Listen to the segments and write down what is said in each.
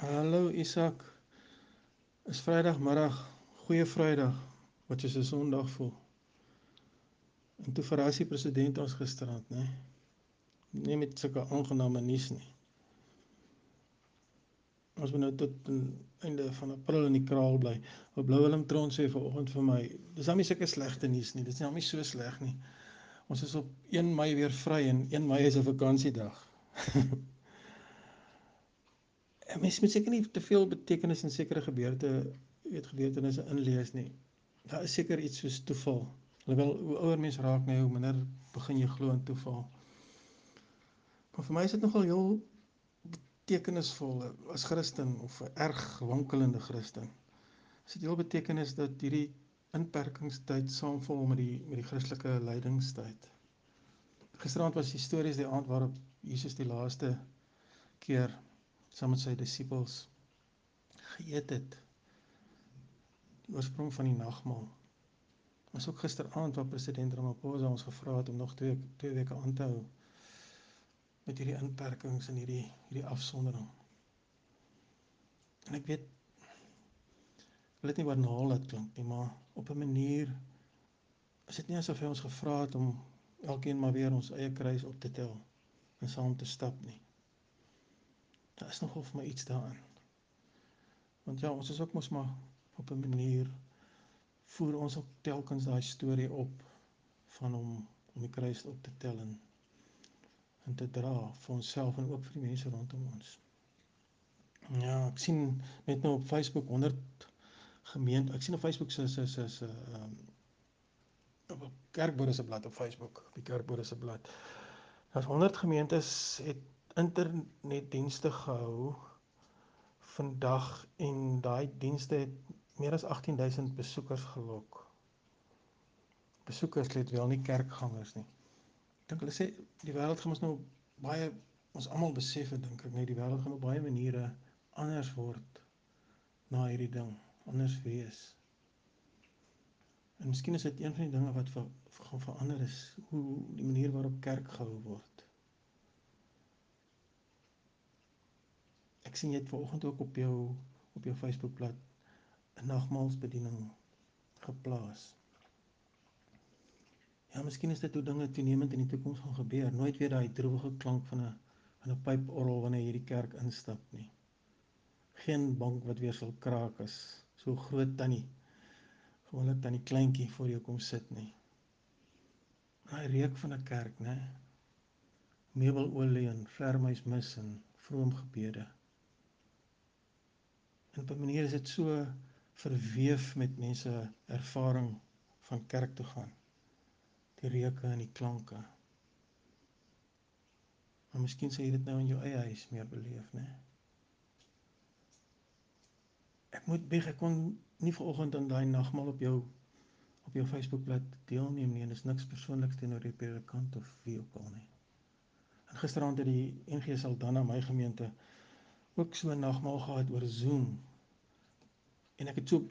Hallo Isak. Is Vrydagmiddag, goeie Vrydag wat jy se Sondag voel. En toe verras die president ons gisterand, né? Nee? Nie met sulke aangename nuus nie. Ons moet nou tot einde van April in die kraal bly. Ou Blou Willem Tron sê vanoggend vir my, dis nou nie sulke slegte nuus nie. Dit is nou nie so sleg nie. Ons is op 1 Mei weer vry en 1 Mei is 'n vakansiedag. Mens moet seker nie te veel betekenis in sekere gebeurte, weet gebeurtenisse inlees nie. Daar is seker iets soos toeval. Alhoewel hoe ouer mens raak, nee, hoe minder begin jy glo in toeval. Maar vir my is dit nogal heel betekenisvol as Christen of 'n erg wankelende Christen. Is dit heel betekenis dat hierdie inperkingstyd saamval met die met die Christelike lydingstyd. Gisteraand was histories die aand waarop Jesus die laaste keer saam met sy disippels geëet het. Die oorsprong van die nagmaal. Ons ook gisteraand waar president Ramaphosa ons gevra het om nog 2 2 weke aan te hou met hierdie inperkings en hierdie hierdie afsondering. En ek weet wil dit nie banaal laat klink nie, maar op 'n manier is dit nie asof hy ons gevra het om elkeen maar weer ons eie kruis op te tel en saam te stap nie. Daar is nogal vir my iets daarin. Want ja, ons is ook mos maar op 'n manier voer ons ook telkens daai storie op van hom om die kruis op te tel en en te dra vir onsself en ook vir die mense rondom ons. Ja, ek sien net nou op Facebook 100 gemeente. Ek sien op Facebook se se se se ehm op Kerkbode se blad op Facebook, op die Kerkbode se blad. Daar's 100 gemeentes het internetdienste gehou vandag en daai dienste het meer as 18000 besoekers gelok. Besoekers let wel nie kerkgangers nie. Ek dink hulle sê die wêreld gaan ons nou baie ons almal besef het dink ek net die wêreld gaan op baie maniere anders word na hierdie ding, anders wees. En miskien is dit een van die dinge wat vir gaan verander is hoe die manier waarop kerk gehou word. Ek sien jy het vanoggend ook op jou op jou Facebookblad 'n nagmaalsbediening geplaas. Ja, miskien is dit hoe dinge toenemend in die toekoms gaan gebeur. Nooit weer daai droewige klank van 'n van 'n pyporgel wanneer jy hierdie kerk instap nie. Geen bank wat weer sal kraak as so groot tannie gewoonlik tannie kleintjie voor jou kom sit nie. Daai reuk van 'n kerk, né? Meubelolie en vermuismis en vroom gebede. En op 'n manier is dit so verweef met mense ervaring van kerk toe gaan. Die reuke en die klanke. Maar miskien sê jy dit nou in jou eie huis meer beleef, né? Ek moet bieg ek kon nie vanoggend aan daai nagmaal op jou op jou Facebookblad deelneem nie en dis niks persoonliks teenoor die predikant of wie ook al nie. En gisteraand het die NG Saldanha my gemeente ook so 'n nagmaal gehad oor Zoom. En ek het so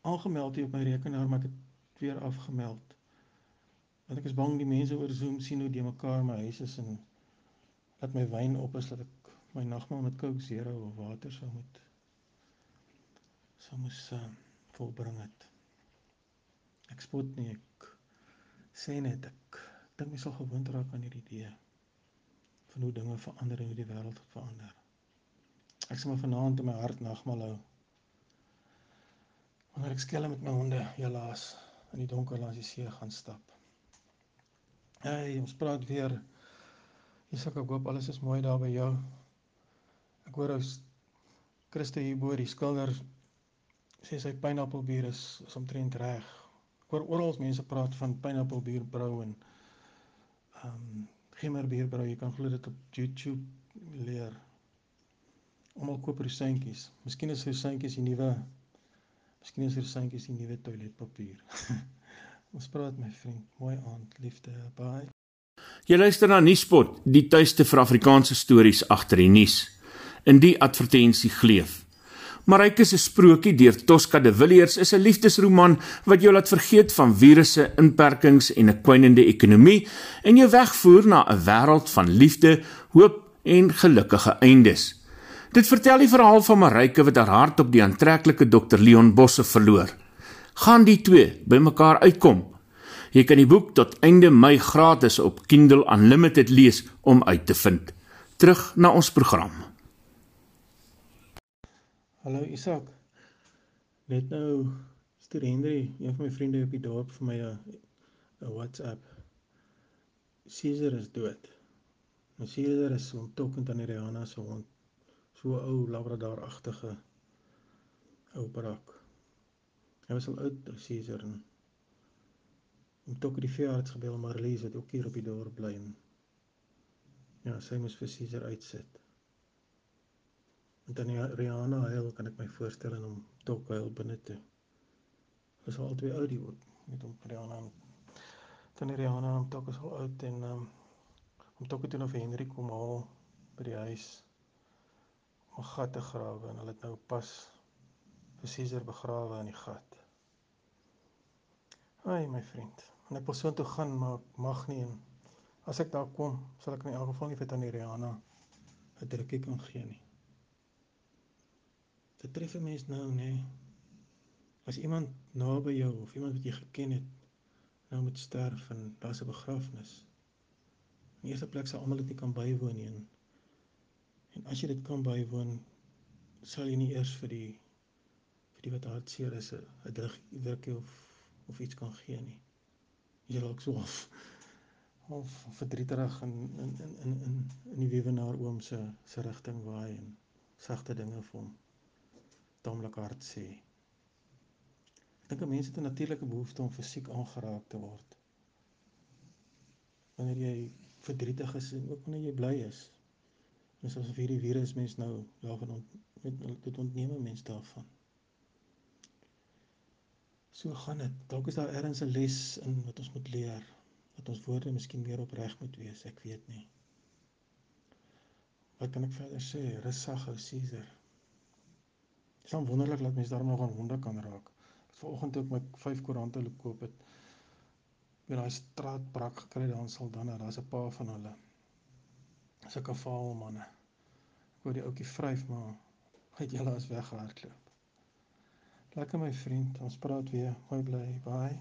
aangemeld hier op my rekenaar, maar ek het weer afgemeld. Want ek is bang die mense oor Zoom sien hoe die mekaar my huis is en dat my wyn op is dat ek my nagmaal met Coke Zero of water sou moet sou moes uh, volbring het. Ek spot nie ek sê net ek dink mens sal gewoond raak aan hierdie idee van hoe dinge verander en hoe die wêreld verander. Ek maar vanaand in my hart nagmaal hou. Wanneer ek skelm met my honde helaas in die donker langs die see gaan stap. Hey, ons praat weer. Isak, ek hoop alles is mooi daar by jou. Ek hoor ou Christo hier bo die skilder sê sy pineappelbier is, is omtrent reg. Ek hoor oral mense praat van pineappelbier brou en ehm um, gemmerbier brou. Jy kan glo dit op YouTube leer almal koop rosientjies. Miskien is rosientjies die nuwe Miskien is rosientjies die nuwe toiletpapier. Ons praat my vriend, mooi aand, liefde, bye. Jy luister na Nuuspot, die tuiste vir Afrikaanse stories agter die nuus. In die advertensie gleef. Marike se sprokie deur Tosca de Villiers is 'n liefdesroman wat jou laat vergeet van virusse, inperkings en 'n kwynende ekonomie en jou wegvoer na 'n wêreld van liefde, hoop en gelukkige eindes. Dit vertel die verhaal van Marike wat haar hart op die aantreklike Dr Leon Bosse verloor. Gaan die twee bymekaar uitkom? Jy kan die boek tot einde Mei gratis op Kindle Unlimited lees om uit te vind. Terug na ons program. Hallo Isak. Net nou stuur Henry, een van my vriende op die dorp vir my 'n 'n WhatsApp. Caesar is dood. Nou Caesar is onttokkend aan Rihanna se hond. So ou labradoragtige ou brak. Hy was al oud, Caesar. En om tog die veearts gebel maar Marlies wat ook hier op die dorp bly en ja, sy moes vir Caesar uitsit. En dan Rihanna huil, kan ek my voorstel en hom tog huil binne toe. Is al twee oud die met hom Rihanna. Dan Rihanna hom tog is al oud en um, hom tog toe vir Henry kom haal by die huis om 'n gat te grawe en hulle het nou pas vir Caesar begrawe in die gat. Ai my vriend, en ek wil so toe gaan maar mag nie en as ek daar kom, sal ek in elk geval nie vir tannie Rihanna 'n drukkie kan gee nie. Dit tref 'n mens nou, nê. As iemand naby jou of iemand wat jy geken het nou moet sterf en daar's 'n begrafnis. In die eerste plek sal almal dit nie kan bywoon nie. En, en as jy dit kan bywoon, sal jy nie eers vir die vir die wat hartseer is 'n drukkie of of iets kan gee nie. Jy raak so of of verdrietig in in in in in in die wewenaar oom se se rigting waai en sagte dinge vir hom taamlik hard sê. Ek dink 'n mens het 'n natuurlike behoefte om fisiek aangeraak te word. Wanneer jy verdrietig is en ook wanneer jy bly is. Dis asof hierdie virus mens nou daarvan ont, dit ontneem 'n mens daarvan. So gaan dit. Dalk is daar ergens 'n les in wat ons moet leer. Dat ons woorde miskien meer opreg moet wees, ek weet nie. Wat kan ek verder sê? Rustig hou Caesar. Dit is dan wonderlik dat mense daarmee nog aan honde kan raak. Vanoggend ek my 5 koerante loop koop het, by daai straat brak gekry daar in Saldanha, daar's 'n paar van hulle. Sulke vaal manne. Ek hoor die ouetjie vryf maar het julle as weggehardloop. Lekker my vriend, ons praat weer. Mooi bly. Bye.